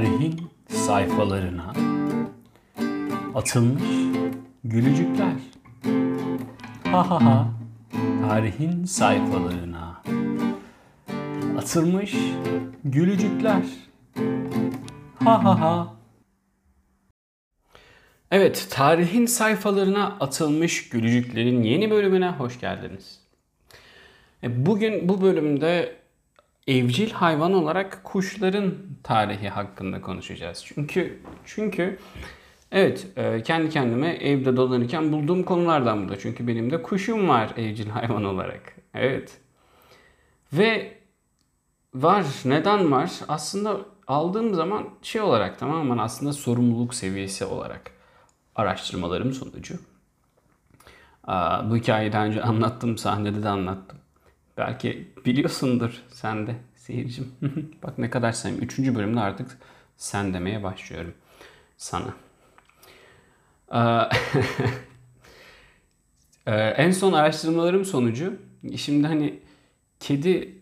Tarihin sayfalarına atılmış gülücükler. Ha ha ha. Tarihin sayfalarına atılmış gülücükler. Ha ha ha. Evet, tarihin sayfalarına atılmış gülücüklerin yeni bölümüne hoş geldiniz. E, Bugün bu bölümde evcil hayvan olarak kuşların tarihi hakkında konuşacağız. Çünkü çünkü evet e, kendi kendime evde dolanırken bulduğum konulardan bu da. Çünkü benim de kuşum var evcil hayvan olarak. Evet. Ve var. Neden var? Aslında aldığım zaman şey olarak tamamen aslında sorumluluk seviyesi olarak araştırmalarım sonucu. Bu hikayeyi daha önce anlattım, sahnede de anlattım. Belki biliyorsundur sen de seyircim. Bak ne kadar sen. Üçüncü bölümde artık sen demeye başlıyorum sana. Ee, en son araştırmalarım sonucu şimdi hani kedi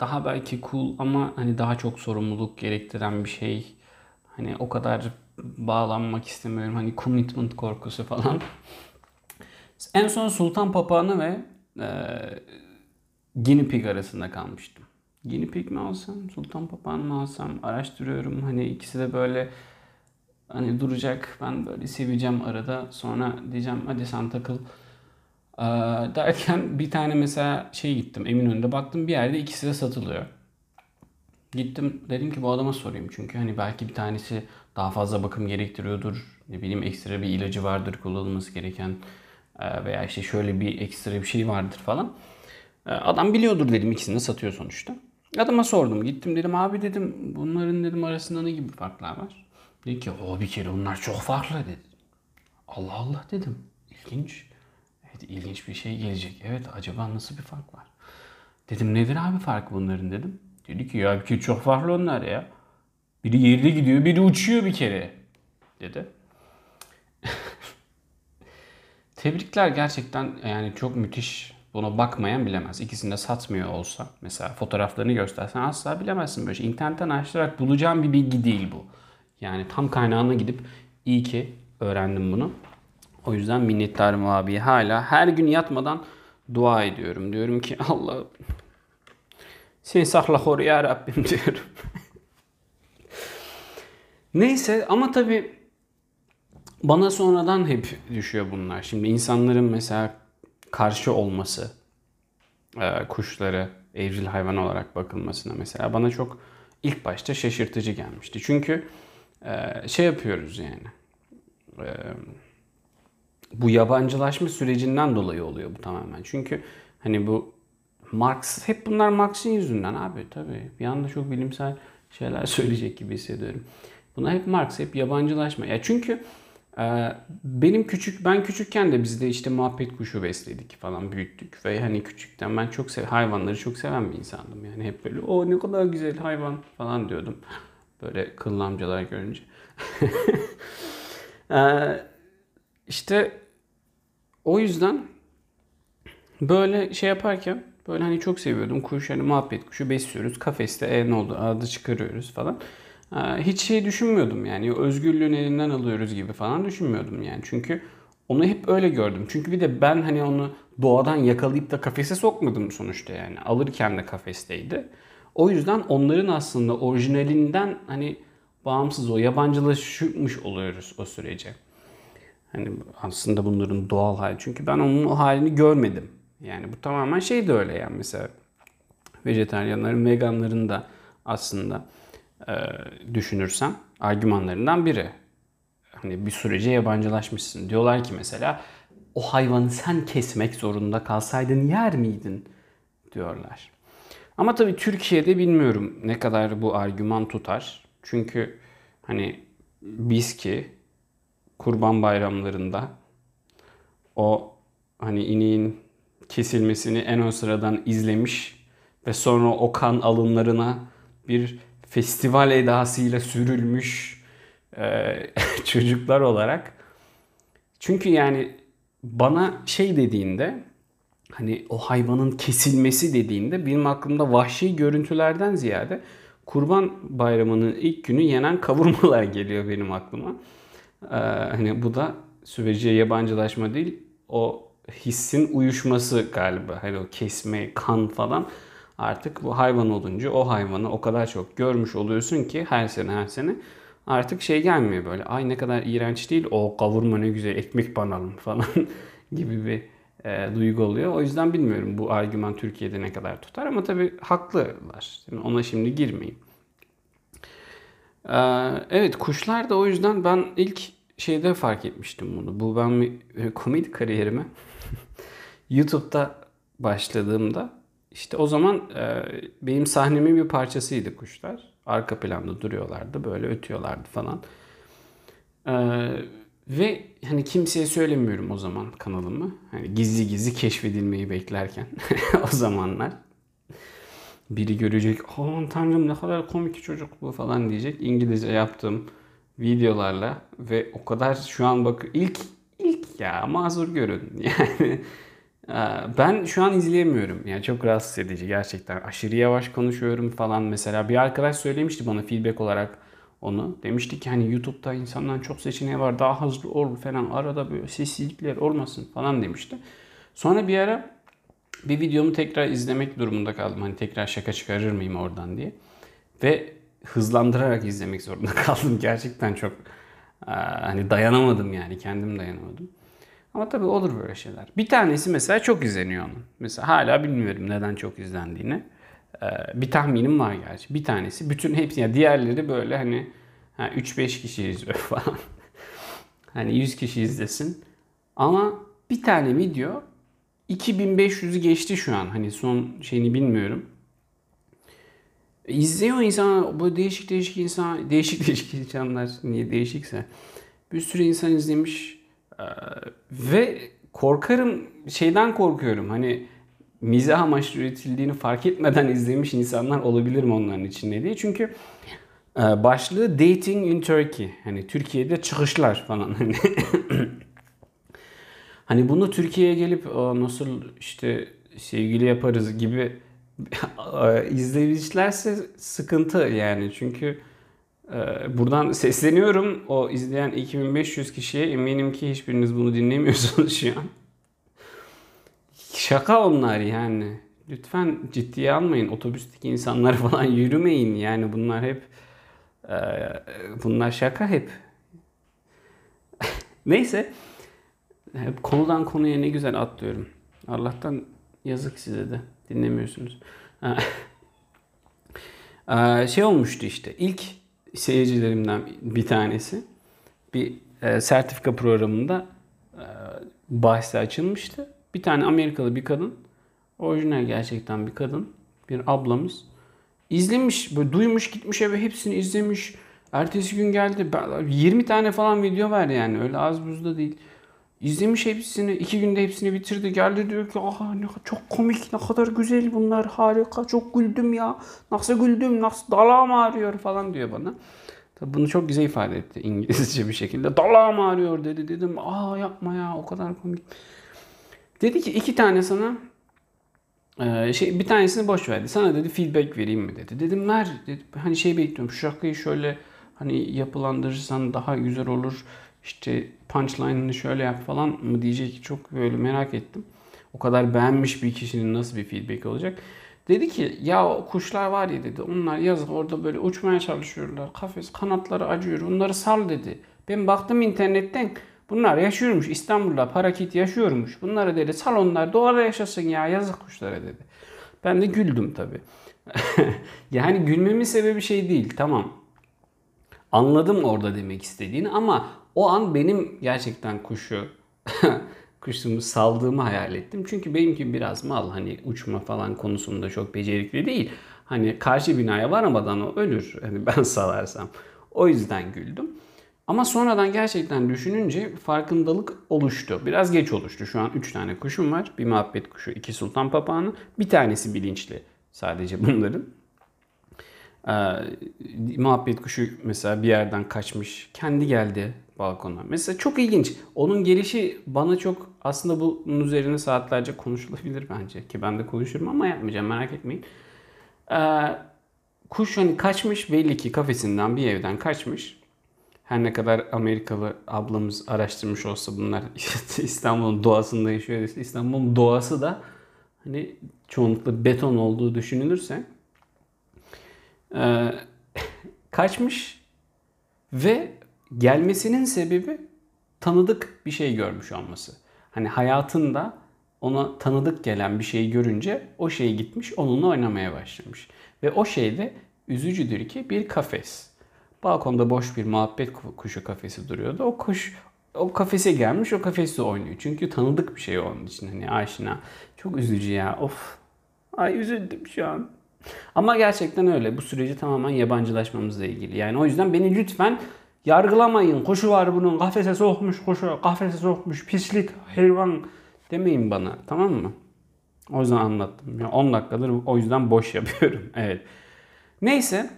daha belki cool ama hani daha çok sorumluluk gerektiren bir şey. Hani o kadar bağlanmak istemiyorum. Hani commitment korkusu falan. En son sultan papağanı ve e, guinea pig arasında kalmıştım. Guinea pig mi alsam, sultan papağanı mı alsam araştırıyorum. Hani ikisi de böyle hani duracak. Ben böyle seveceğim arada. Sonra diyeceğim hadi sen takıl. Ee, derken bir tane mesela şey gittim Eminönü'nde baktım bir yerde ikisi de satılıyor. Gittim dedim ki bu adama sorayım çünkü hani belki bir tanesi daha fazla bakım gerektiriyordur. Ne bileyim ekstra bir ilacı vardır kullanılması gereken veya işte şöyle bir ekstra bir şey vardır falan. Ee, Adam biliyordur dedim ikisini satıyor sonuçta. Adama sordum gittim dedim abi dedim bunların dedim arasında ne gibi farklar var? Dedi ki o bir kere onlar çok farklı dedi. Allah Allah dedim. İlginç. Evet ilginç bir şey gelecek. Evet acaba nasıl bir fark var? Dedim nedir abi fark bunların dedim. Dedi ki ya bir kere çok farklı onlar ya. Biri yerde gidiyor biri uçuyor bir kere dedi. Tebrikler gerçekten yani çok müthiş. Buna bakmayan bilemez. İkisini de satmıyor olsa mesela fotoğraflarını göstersen asla bilemezsin böyle şey. İnternetten araştırarak bulacağım bir bilgi değil bu. Yani tam kaynağına gidip iyi ki öğrendim bunu. O yüzden minnettarım abiye. Hala her gün yatmadan dua ediyorum. Diyorum ki Allah seni sakla koru ya Rabbim diyorum. Neyse ama tabii bana sonradan hep düşüyor bunlar. Şimdi insanların mesela karşı olması, e, kuşları evcil hayvan olarak bakılmasına mesela bana çok ilk başta şaşırtıcı gelmişti. Çünkü e, şey yapıyoruz yani. E, bu yabancılaşma sürecinden dolayı oluyor bu tamamen. Çünkü hani bu Marx, hep bunlar Marx'ın yüzünden abi tabii. Bir anda çok bilimsel şeyler söyleyecek gibi hissediyorum. Bunlar hep Marx, hep yabancılaşma. Ya çünkü benim küçük, ben küçükken de bizde işte muhabbet kuşu besledik falan büyüttük. Ve hani küçükten ben çok sev, hayvanları çok seven bir insandım. Yani hep böyle o ne kadar güzel hayvan falan diyordum. Böyle kıllı amcalar görünce. e, işte o yüzden böyle şey yaparken böyle hani çok seviyordum. Kuş hani muhabbet kuşu besliyoruz. Kafeste e ne oldu adı çıkarıyoruz falan. Hiç şey düşünmüyordum yani özgürlüğün elinden alıyoruz gibi falan düşünmüyordum yani. Çünkü onu hep öyle gördüm. Çünkü bir de ben hani onu doğadan yakalayıp da kafese sokmadım sonuçta yani. Alırken de kafesteydi. O yüzden onların aslında orijinalinden hani bağımsız o yabancılaşmış oluyoruz o sürece. Hani aslında bunların doğal hali. Çünkü ben onun o halini görmedim. Yani bu tamamen şey de öyle yani mesela vejetaryenlerin, veganların da aslında e, düşünürsen argümanlarından biri. Hani bir sürece yabancılaşmışsın. Diyorlar ki mesela o hayvanı sen kesmek zorunda kalsaydın yer miydin? diyorlar. Ama tabii Türkiye'de bilmiyorum ne kadar bu argüman tutar. Çünkü hani biz ki kurban bayramlarında o hani ineğin kesilmesini en ön sıradan izlemiş ve sonra o kan alınlarına bir festival edasıyla sürülmüş e, çocuklar olarak. Çünkü yani bana şey dediğinde hani o hayvanın kesilmesi dediğinde benim aklımda vahşi görüntülerden ziyade Kurban Bayramı'nın ilk günü yenen kavurmalar geliyor benim aklıma. Ee, hani bu da sürece yabancılaşma değil, o hissin uyuşması galiba. Hani o kesme, kan falan artık bu hayvan olunca o hayvanı o kadar çok görmüş oluyorsun ki her sene her sene artık şey gelmiyor böyle. Ay ne kadar iğrenç değil. O kavurma ne güzel ekmek banalım falan gibi bir e, duygu oluyor. O yüzden bilmiyorum bu argüman Türkiye'de ne kadar tutar ama tabii haklılar. Yani ona şimdi girmeyeyim. Ee, evet kuşlar da o yüzden ben ilk şeyde fark etmiştim bunu. Bu ben e, komedi kariyerime YouTube'da başladığımda işte o zaman e, benim sahnemin bir parçasıydı kuşlar. Arka planda duruyorlardı böyle ötüyorlardı falan. E, ve hani kimseye söylemiyorum o zaman kanalımı. Hani gizli gizli keşfedilmeyi beklerken o zamanlar. Biri görecek, aman tanrım ne kadar komik çocuk bu falan diyecek. İngilizce yaptığım videolarla ve o kadar şu an bak ilk ilk ya mazur görün. Yani ben şu an izleyemiyorum. Yani çok rahatsız edici gerçekten. Aşırı yavaş konuşuyorum falan mesela. Bir arkadaş söylemişti bana feedback olarak onu. Demişti ki hani YouTube'da insanların çok seçeneği var. Daha hızlı ol falan. Arada böyle sessizlikler olmasın falan demişti. Sonra bir ara bir videomu tekrar izlemek durumunda kaldım. Hani tekrar şaka çıkarır mıyım oradan diye. Ve hızlandırarak izlemek zorunda kaldım. Gerçekten çok hani dayanamadım yani. Kendim dayanamadım. Ama tabii olur böyle şeyler. Bir tanesi mesela çok izleniyor onun. Mesela hala bilmiyorum neden çok izlendiğini. Ee, bir tahminim var gerçi. Bir tanesi bütün hepsi yani diğerleri böyle hani 3-5 kişi izliyor falan. hani 100 kişi izlesin. Ama bir tane video 2500'ü geçti şu an. Hani son şeyini bilmiyorum. İzliyor insan bu değişik değişik insan değişik değişik insanlar niye değişikse bir sürü insan izlemiş ve korkarım şeyden korkuyorum hani mizah amaçlı üretildiğini fark etmeden izlemiş insanlar olabilir mi onların içinde diye. Çünkü e, başlığı Dating in Turkey. Hani Türkiye'de çıkışlar falan. Hani, hani bunu Türkiye'ye gelip nasıl işte sevgili yaparız gibi izleyicilerse sıkıntı yani. Çünkü ee, buradan sesleniyorum o izleyen 2500 kişiye eminim ki hiçbiriniz bunu dinlemiyorsunuz şu an. Şaka onlar yani. Lütfen ciddiye almayın. Otobüsteki insanlar falan yürümeyin. Yani bunlar hep e, bunlar şaka hep. Neyse. Hep konudan konuya ne güzel atlıyorum. Allah'tan yazık size de. Dinlemiyorsunuz. şey olmuştu işte. İlk seyircilerimden bir tanesi bir e, sertifika programında e, bahsi açılmıştı. Bir tane Amerikalı bir kadın, orijinal gerçekten bir kadın, bir ablamız izlemiş, böyle duymuş gitmiş eve hepsini izlemiş. Ertesi gün geldi 20 tane falan video var yani öyle az buzda değil. İzlemiş hepsini. iki günde hepsini bitirdi. Geldi diyor ki aha ne çok komik ne kadar güzel bunlar harika çok güldüm ya. Nasıl güldüm nasıl dalağım ağrıyor falan diyor bana. Tabii bunu çok güzel ifade etti İngilizce bir şekilde. Dalağım ağrıyor dedi. Dedim aa yapma ya o kadar komik. Dedi ki iki tane sana e, şey bir tanesini boş verdi. Sana dedi feedback vereyim mi dedi. Dedim ver. Dedi. Hani şey bekliyorum. Şu şakayı şöyle hani yapılandırırsan daha güzel olur işte punchline'ını şöyle yap falan mı diyecek çok böyle merak ettim. O kadar beğenmiş bir kişinin nasıl bir feedback olacak. Dedi ki ya o kuşlar var ya dedi onlar yazık orada böyle uçmaya çalışıyorlar. Kafes kanatları acıyor onları sal dedi. Ben baktım internetten bunlar yaşıyormuş İstanbul'da parakit yaşıyormuş. Bunları dedi sal onlar doğada yaşasın ya yazık kuşlara dedi. Ben de güldüm tabi. yani gülmemin sebebi şey değil tamam. Anladım orada demek istediğini ama o an benim gerçekten kuşu kuşumu saldığımı hayal ettim. Çünkü benimki biraz mal hani uçma falan konusunda çok becerikli değil. Hani karşı binaya varamadan o ölür. Hani ben salarsam. O yüzden güldüm. Ama sonradan gerçekten düşününce farkındalık oluştu. Biraz geç oluştu. Şu an 3 tane kuşum var. Bir muhabbet kuşu, iki sultan papağanı. Bir tanesi bilinçli sadece bunların. Ee, muhabbet kuşu mesela bir yerden kaçmış. Kendi geldi balkona. Mesela çok ilginç. Onun gelişi bana çok aslında bunun üzerine saatlerce konuşulabilir bence. Ki ben de konuşurum ama yapmayacağım merak etmeyin. Ee, kuş hani kaçmış belli ki kafesinden bir evden kaçmış. Her ne kadar Amerikalı ablamız araştırmış olsa bunlar İstanbul'un doğasında yaşıyor. İstanbul'un doğası da hani çoğunlukla beton olduğu düşünülürse e, kaçmış ve gelmesinin sebebi tanıdık bir şey görmüş olması. Hani hayatında ona tanıdık gelen bir şeyi görünce o şey gitmiş onunla oynamaya başlamış. Ve o şey de üzücüdür ki bir kafes. Balkonda boş bir muhabbet kuşu kafesi duruyordu. O kuş o kafese gelmiş o kafeste oynuyor. Çünkü tanıdık bir şey onun için hani aşina. Çok üzücü ya of. Ay üzüldüm şu an. Ama gerçekten öyle. Bu süreci tamamen yabancılaşmamızla ilgili. Yani o yüzden beni lütfen yargılamayın. Kuşu var bunun kafese sokmuş kuşu. Kafese sokmuş pislik hayvan demeyin bana. Tamam mı? O yüzden anlattım. Yani 10 dakikadır o yüzden boş yapıyorum. evet. Neyse.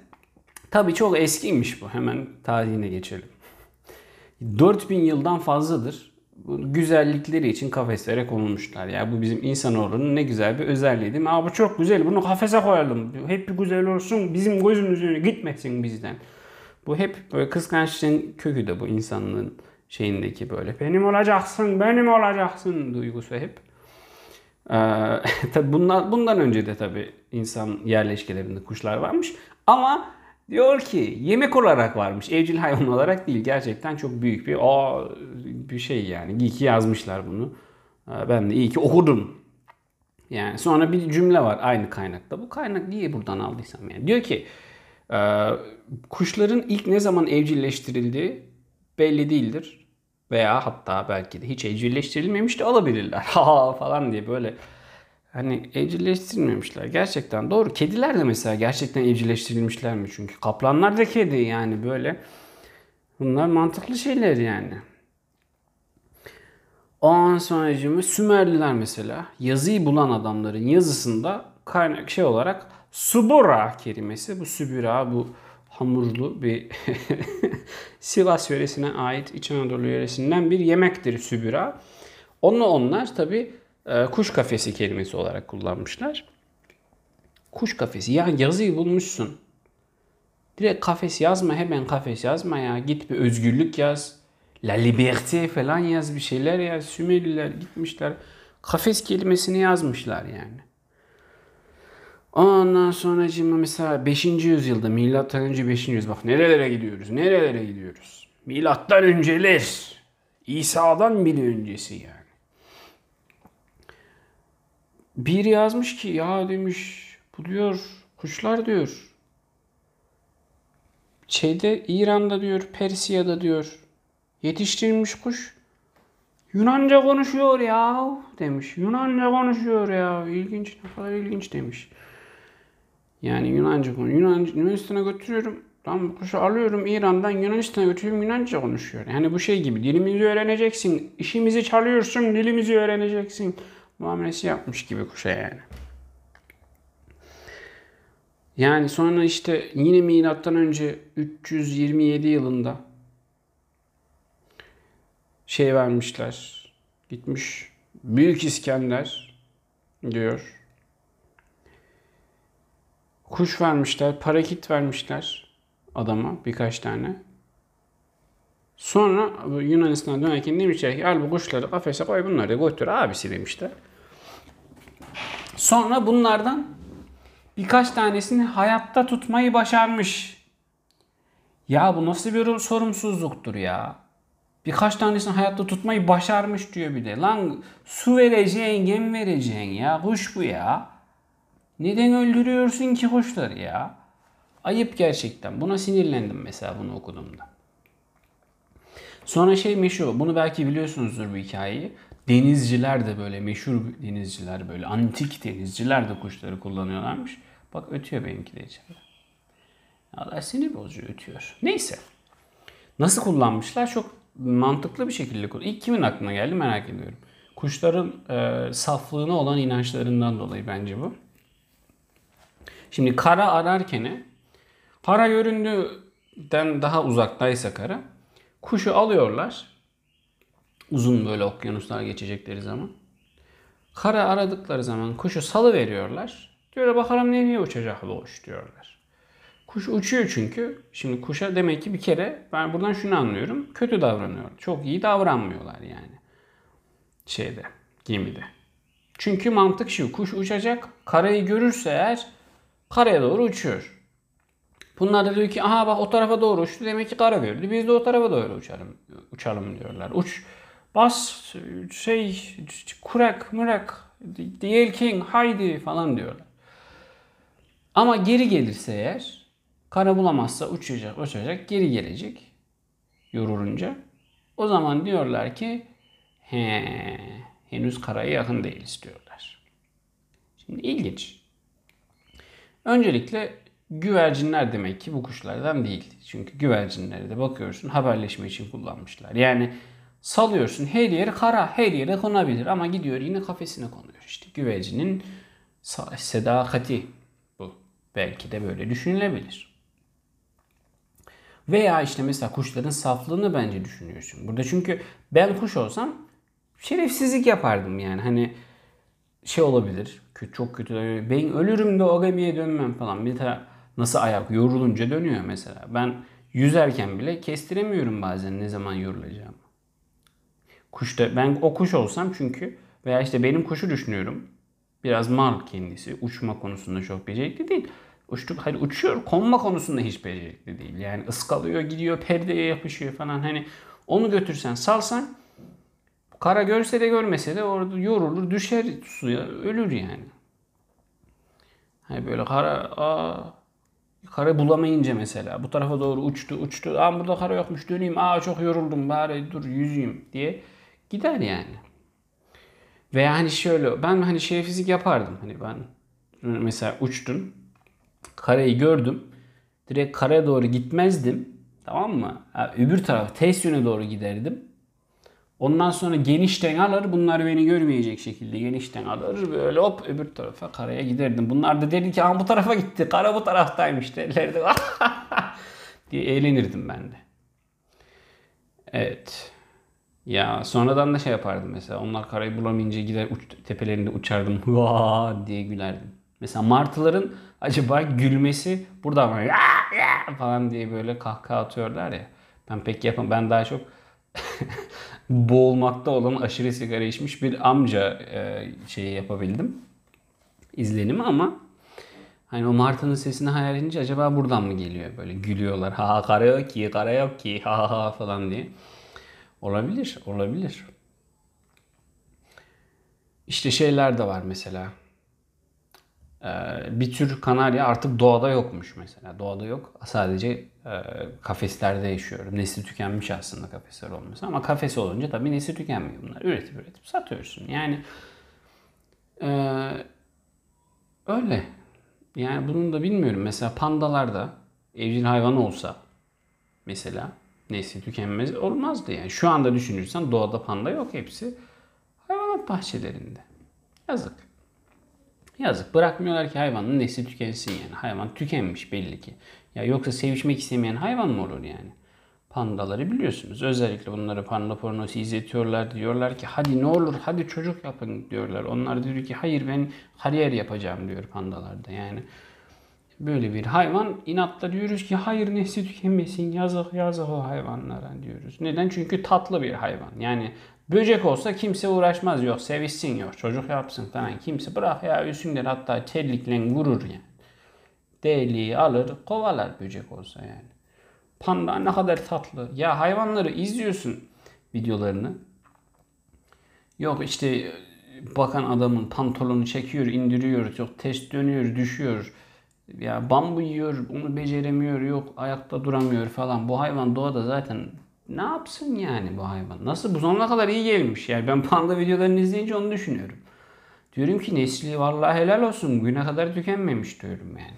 Tabii çok eskiymiş bu. Hemen tarihine geçelim. 4000 yıldan fazladır güzellikleri için kafeslere konulmuşlar. Ya yani bu bizim insanoğlunun ne güzel bir özelliği değil mi? Aa bu çok güzel bunu kafese koyalım. Hep bir güzel olsun bizim gözümüz önüne gitmesin bizden. Bu hep böyle kıskançlığın kökü de bu insanlığın şeyindeki böyle benim olacaksın, benim olacaksın duygusu hep. Ee, tabi bundan, bundan önce de tabi insan yerleşkelerinde kuşlar varmış. Ama diyor ki yemek olarak varmış. Evcil hayvan olarak değil. Gerçekten çok büyük bir o bir şey yani. İyi ki yazmışlar bunu. Ee, ben de iyi ki okudum. Yani sonra bir cümle var aynı kaynakta. Bu kaynak niye buradan aldıysam yani. Diyor ki kuşların ilk ne zaman evcilleştirildiği belli değildir. Veya hatta belki de hiç evcilleştirilmemiş de olabilirler. Ha falan diye böyle hani evcilleştirilmemişler. Gerçekten doğru. Kediler de mesela gerçekten evcilleştirilmişler mi? Çünkü kaplanlar da kedi yani böyle. Bunlar mantıklı şeyler yani. Ondan sonra Sümerliler mesela yazıyı bulan adamların yazısında kaynak şey olarak subura kelimesi bu sübüra bu hamurlu bir Sivas yöresine ait İç Anadolu yöresinden bir yemektir sübüra. Onu onlar tabi e, kuş kafesi kelimesi olarak kullanmışlar. Kuş kafesi. Ya yazıyı bulmuşsun. Direkt kafes yazma hemen kafes yazma ya. Git bir özgürlük yaz. La liberté falan yaz bir şeyler yaz. Sümerliler gitmişler. Kafes kelimesini yazmışlar yani. Ondan sonra mesela 5. yüzyılda milattan önce 5. yüzyıl bak nerelere gidiyoruz? Nerelere gidiyoruz? Milattan önceler. İsa'dan bile öncesi yani. Bir yazmış ki ya demiş bu diyor kuşlar diyor. Şeyde İran'da diyor Persiya'da diyor yetiştirilmiş kuş Yunanca konuşuyor ya demiş. Yunanca konuşuyor ya. İlginç ne kadar ilginç demiş. Yani Yunanca konu. Yunan, Yunanistan'a götürüyorum. Tam bu kuşu alıyorum İran'dan Yunanistan'a götürüyorum Yunanca konuşuyor. Yani bu şey gibi dilimizi öğreneceksin. işimizi çalıyorsun dilimizi öğreneceksin. Muamelesi yapmış gibi kuşa yani. Yani sonra işte yine milattan önce 327 yılında şey vermişler. Gitmiş Büyük İskender diyor kuş vermişler, parakit vermişler adama birkaç tane. Sonra Yunanistan'a dönerken demişler ki al bu kuşları kafese koy bunları da götür abisi demişler. Sonra bunlardan birkaç tanesini hayatta tutmayı başarmış. Ya bu nasıl bir sorumsuzluktur ya. Birkaç tanesini hayatta tutmayı başarmış diyor bir de. Lan su vereceksin, yem vereceksin ya. Kuş bu ya. Neden öldürüyorsun ki kuşları ya? Ayıp gerçekten. Buna sinirlendim mesela bunu okuduğumda. Sonra şey meşhur. Bunu belki biliyorsunuzdur bu hikayeyi. Denizciler de böyle meşhur denizciler böyle antik denizciler de kuşları kullanıyorlarmış. Bak ötüyor benimki de içeride. Allah sinir bozucu ötüyor. Neyse. Nasıl kullanmışlar? Çok mantıklı bir şekilde kullanmışlar. İlk kimin aklına geldi merak ediyorum. Kuşların e, saflığına olan inançlarından dolayı bence bu. Şimdi kara ararken kara göründüğünden daha uzaktaysa kara kuşu alıyorlar. Uzun böyle okyanuslar geçecekleri zaman. Kara aradıkları zaman kuşu salı veriyorlar. Diyorlar bakalım nereye uçacak bu kuş diyorlar. Kuş uçuyor çünkü. Şimdi kuşa demek ki bir kere ben buradan şunu anlıyorum. Kötü davranıyor. Çok iyi davranmıyorlar yani. Şeyde, gemide. Çünkü mantık şu. Kuş uçacak. Karayı görürse eğer karaya doğru uçuyor. Bunlar da diyor ki aha bak o tarafa doğru uçtu demek ki kara gördü. Biz de o tarafa doğru uçalım, uçalım diyorlar. Uç, bas, şey, kurak, murak, yelken, haydi falan diyorlar. Ama geri gelirse eğer kara bulamazsa uçacak, uçacak, geri gelecek yorulunca. O zaman diyorlar ki he, henüz karaya yakın değiliz diyorlar. Şimdi ilginç. Öncelikle güvercinler demek ki bu kuşlardan değil. Çünkü güvercinleri de bakıyorsun haberleşme için kullanmışlar. Yani salıyorsun her yeri kara, her yere konabilir ama gidiyor yine kafesine konuyor. İşte güvercinin sedakati bu. Belki de böyle düşünülebilir. Veya işte mesela kuşların saflığını bence düşünüyorsun. Burada çünkü ben kuş olsam şerefsizlik yapardım yani. Hani şey olabilir. Kötü, çok kötü. Ben ölürüm de o gemiye dönmem falan. Bir tane nasıl ayak yorulunca dönüyor mesela. Ben yüzerken bile kestiremiyorum bazen ne zaman yorulacağım. Kuşta ben o kuş olsam çünkü veya işte benim kuşu düşünüyorum. Biraz mal kendisi. Uçma konusunda çok becerikli değil. Uçtuk hadi uçuyor. Konma konusunda hiç becerikli değil. Yani ıskalıyor, gidiyor, perdeye yapışıyor falan. Hani onu götürsen, salsan kara görse de görmese de orada yorulur, düşer suya, ölür yani. Hani böyle kara aa Kara bulamayınca mesela bu tarafa doğru uçtu uçtu. Aa burada kara yokmuş döneyim. Aa çok yoruldum bari dur yüzeyim diye gider yani. Veya hani şöyle ben hani şey fizik yapardım. Hani ben mesela uçtum. Karayı gördüm. Direkt karaya doğru gitmezdim. Tamam mı? Ha, öbür taraf ters yöne doğru giderdim. Ondan sonra genişten alır. Bunlar beni görmeyecek şekilde genişten alır. Böyle hop öbür tarafa karaya giderdim. Bunlar da dedi ki bu tarafa gitti. Kara bu taraftaymış derlerdi. diye eğlenirdim ben de. Evet. Ya sonradan da şey yapardım mesela. Onlar karayı bulamayınca gider uç, tepelerinde uçardım. Vaa diye gülerdim. Mesela martıların acaba gülmesi burada mı? falan diye böyle kahkaha atıyorlar ya. Ben pek yapam. Ben daha çok boğulmakta olan aşırı sigara içmiş bir amca e, şeyi yapabildim. İzlenimi ama hani o martının sesini hayal edince acaba buradan mı geliyor? Böyle gülüyorlar. Ha ha kara yok ki, kara yok ki, ha ha falan diye. Olabilir, olabilir. İşte şeyler de var mesela. Ee, bir tür kanarya artık doğada yokmuş mesela. Doğada yok. Sadece e, kafeslerde yaşıyor. Nesli tükenmiş aslında kafesler olması. Ama kafes olunca tabii nesli tükenmiyor bunlar. Üretip üretip satıyorsun. Yani e, öyle. Yani bunun da bilmiyorum. Mesela pandalarda evcil hayvan olsa mesela nesli tükenmez olmazdı yani. Şu anda düşünürsen doğada panda yok hepsi hayvanat bahçelerinde. Yazık. Yazık. Bırakmıyorlar ki hayvanın nesli tükensin yani. Hayvan tükenmiş belli ki. Ya yoksa sevişmek istemeyen hayvan mı olur yani? Pandaları biliyorsunuz. Özellikle bunları panda pornosu izletiyorlar. Diyorlar ki hadi ne olur hadi çocuk yapın diyorlar. Onlar diyor ki hayır ben kariyer yapacağım diyor pandalarda yani. Böyle bir hayvan inatla diyoruz ki hayır nesli tükenmesin yazık yazık o hayvanlara diyoruz. Neden? Çünkü tatlı bir hayvan. Yani Böcek olsa kimse uğraşmaz yok sevişsin yok çocuk yapsın falan kimse bırak ya üstünler hatta terlikle vurur yani. Deliği alır kovalar böcek olsa yani. Panda ne kadar tatlı. Ya hayvanları izliyorsun videolarını. Yok işte bakan adamın pantolonu çekiyor, indiriyor, çok test dönüyor, düşüyor. Ya bambu yiyor, onu beceremiyor, yok ayakta duramıyor falan. Bu hayvan doğada zaten ne yapsın yani bu hayvan? Nasıl bu zamana kadar iyi gelmiş? Yani ben panda videolarını izleyince onu düşünüyorum. Diyorum ki nesli vallahi helal olsun. Bugüne kadar tükenmemiş diyorum yani.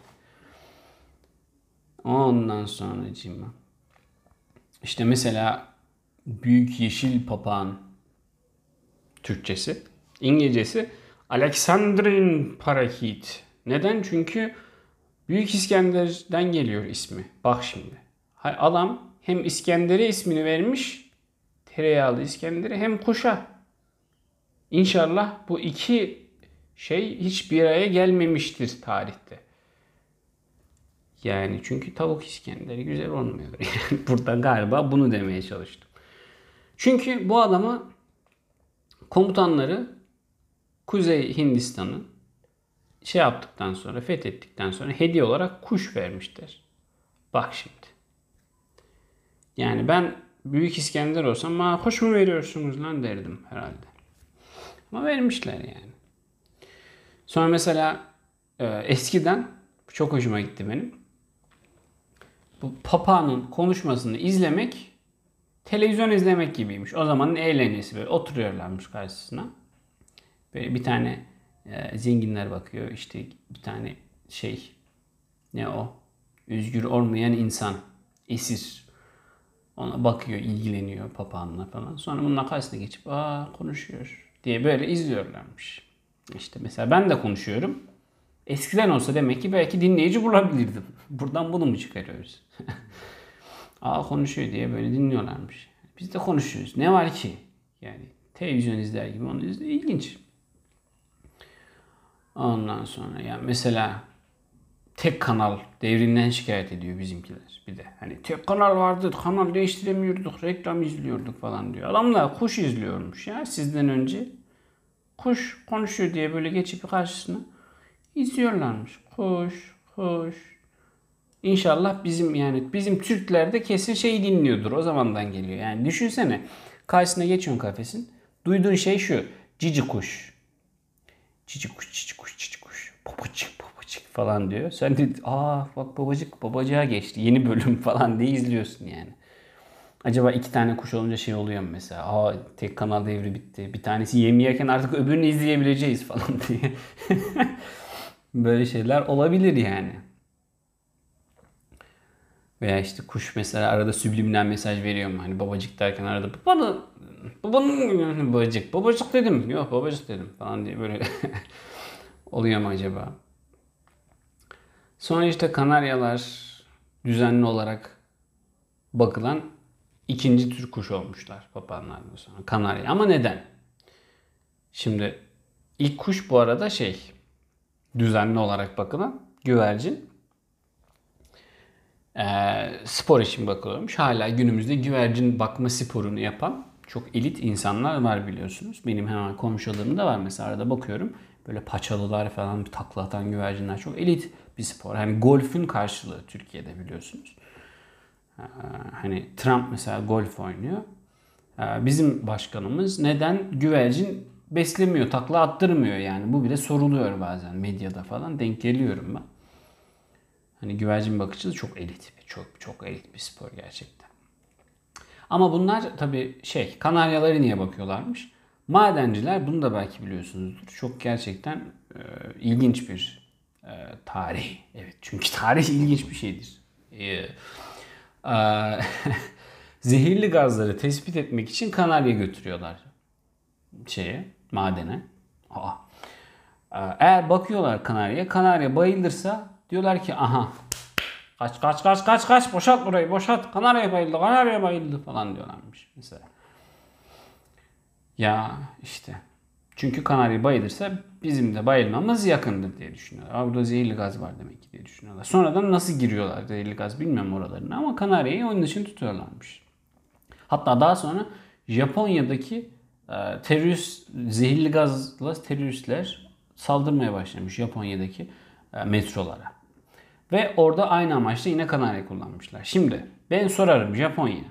Ondan sonra cima. İşte mesela büyük yeşil papağan Türkçesi. İngilizcesi Alexandrin Parakit. Neden? Çünkü Büyük İskender'den geliyor ismi. Bak şimdi. Adam hem İskender'e ismini vermiş, tereyağlı İskender'e hem kuşa. İnşallah bu iki şey hiç bir araya gelmemiştir tarihte. Yani çünkü tavuk İskender'i güzel olmuyor. Burada galiba bunu demeye çalıştım. Çünkü bu adama komutanları Kuzey Hindistan'ı şey yaptıktan sonra, fethettikten sonra hediye olarak kuş vermişler. Bak şimdi. Yani ben Büyük İskender olsam ma kuş mu veriyorsunuz lan derdim herhalde. Ama vermişler yani. Sonra mesela e, eskiden çok hoşuma gitti benim. Bu papağanın konuşmasını izlemek televizyon izlemek gibiymiş. O zamanın eğlencesi böyle oturuyorlarmış karşısına. Böyle bir tane e, zenginler bakıyor işte bir tane şey ne o özgür olmayan insan esir ona bakıyor ilgileniyor papağanla falan. Sonra bunun karşısına geçip aa konuşuyor diye böyle izliyorlarmış. İşte mesela ben de konuşuyorum. Eskiden olsa demek ki belki dinleyici bulabilirdim. Buradan bunu mu çıkarıyoruz? Aa konuşuyor diye böyle dinliyorlarmış. Biz de konuşuyoruz. Ne var ki? Yani televizyon izler gibi onu izliyor. İlginç. Ondan sonra ya mesela tek kanal devrinden şikayet ediyor bizimkiler. Bir de hani tek kanal vardı, kanal değiştiremiyorduk, reklam izliyorduk falan diyor. Adamlar kuş izliyormuş ya sizden önce. Kuş konuşuyor diye böyle geçip karşısına izliyorlarmış. Kuş, kuş. İnşallah bizim yani bizim Türkler de kesin şeyi dinliyordur. O zamandan geliyor. Yani düşünsene karşısına geçiyorsun kafesin. Duyduğun şey şu. Cici kuş. Cici kuş, cici kuş, cici kuş. Babacık, babacık falan diyor. Sen de aa bak babacık, babacığa geçti. Yeni bölüm falan diye izliyorsun yani. Acaba iki tane kuş olunca şey oluyor mu mesela? Aa tek kanal devri bitti. Bir tanesi yem yerken artık öbürünü izleyebileceğiz falan diye. Böyle şeyler olabilir yani. Veya işte kuş mesela arada subliminal mesaj veriyor mu? Hani babacık derken arada babanı babanın babacık babacık dedim. Yok babacık dedim falan diye böyle oluyor mu acaba? Sonra işte kanaryalar düzenli olarak bakılan ikinci tür kuş olmuşlar papağanlardan sonra. Kanarya. Ama neden? Şimdi ilk kuş bu arada şey düzenli olarak bakılan güvercin. Ee, spor için bakılıyormuş. Hala günümüzde güvercin bakma sporunu yapan çok elit insanlar var biliyorsunuz. Benim hemen komşularım da var mesela arada bakıyorum. Böyle paçalılar falan takla atan güvercinler çok elit bir spor. Hani golfün karşılığı Türkiye'de biliyorsunuz. Ee, hani Trump mesela golf oynuyor. Ee, bizim başkanımız neden güvercin beslemiyor, takla attırmıyor yani. Bu bile soruluyor bazen medyada falan. Denk geliyorum ben. Hani güvercin bakıcılığı çok elit bir, çok çok elit bir spor gerçekten. Ama bunlar tabii şey, kanaryaları niye bakıyorlarmış? Madenciler bunu da belki biliyorsunuzdur. Çok gerçekten e, ilginç bir e, tarih. Evet çünkü tarih ilginç bir şeydir. E, e, zehirli gazları tespit etmek için kanarya götürüyorlar şeye, madene. Aa. E, eğer bakıyorlar kanarya, kanarya bayılırsa diyorlar ki aha kaç kaç kaç kaç kaç boşalt burayı boşalt kanarya bayıldı kanarya bayıldı falan diyorlarmış mesela. Ya işte çünkü kanarya bayılırsa bizim de bayılmamız yakındır diye düşünüyorlar. Burada zehirli gaz var demek ki diye düşünüyorlar. Sonradan nasıl giriyorlar zehirli gaz bilmiyorum oralarını ama kanaryayı onun için tutuyorlarmış. Hatta daha sonra Japonya'daki e, terörist zehirli gazla teröristler saldırmaya başlamış Japonya'daki e, metrolara. Ve orada aynı amaçla yine kanarya kullanmışlar. Şimdi ben sorarım Japonya.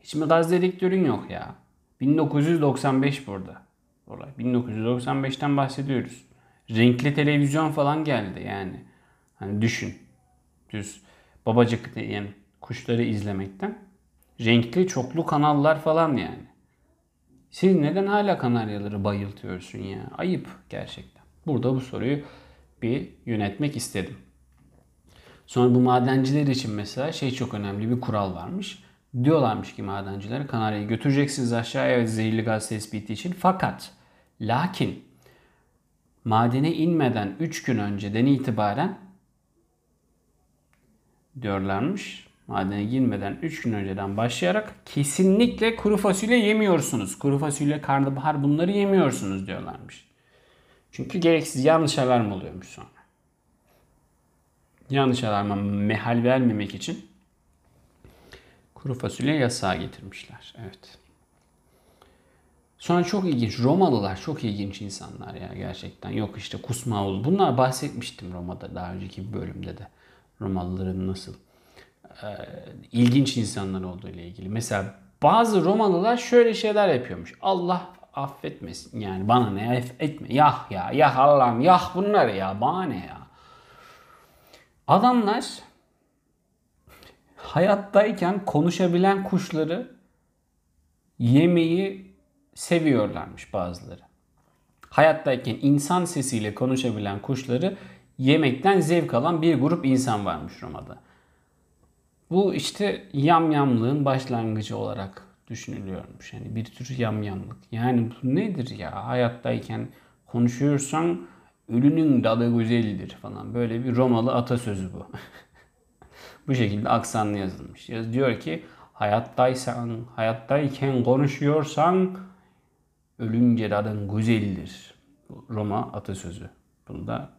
Hiç mi gaz dedektörün yok ya? 1995 burada. Olay. 1995'ten bahsediyoruz. Renkli televizyon falan geldi yani. Hani düşün. Düz babacık diyen kuşları izlemekten. Renkli çoklu kanallar falan yani. Siz neden hala kanaryaları bayıltıyorsun ya? Ayıp gerçekten. Burada bu soruyu bir yönetmek istedim. Sonra bu madenciler için mesela şey çok önemli bir kural varmış. Diyorlarmış ki madenciler Kanarya'yı götüreceksiniz aşağıya zehirli gaz tespiti için. Fakat lakin madene inmeden 3 gün önceden itibaren diyorlarmış. Madene girmeden 3 gün önceden başlayarak kesinlikle kuru fasulye yemiyorsunuz. Kuru fasulye, karnabahar bunları yemiyorsunuz diyorlarmış. Çünkü gereksiz yanlış alarm oluyormuş sonra. yanlış alarma mehal vermemek için kuru fasulye yasağı getirmişler. Evet. Sonra çok ilginç. Romalılar çok ilginç insanlar ya gerçekten. Yok işte kusma oldu. Bunlar bahsetmiştim Roma'da daha önceki bir bölümde de. Romalıların nasıl e, ilginç insanlar olduğu ile ilgili. Mesela bazı Romalılar şöyle şeyler yapıyormuş. Allah affetmesin. Yani bana ne etme. Yah ya. Yah Allah'ım. Yah bunlar ya. Bana ne ya. Adamlar hayattayken konuşabilen kuşları yemeyi seviyorlarmış bazıları. Hayattayken insan sesiyle konuşabilen kuşları yemekten zevk alan bir grup insan varmış Roma'da. Bu işte yamyamlığın başlangıcı olarak düşünülüyormuş. Yani bir tür yamyamlık. Yani bu nedir ya? Hayattayken konuşuyorsan ölünün dadı güzeldir falan. Böyle bir Romalı atasözü bu. bu şekilde aksanlı yazılmış. Yaz diyor ki hayattaysan, hayattayken konuşuyorsan ölünce dadın güzeldir. Roma atasözü. Bunu da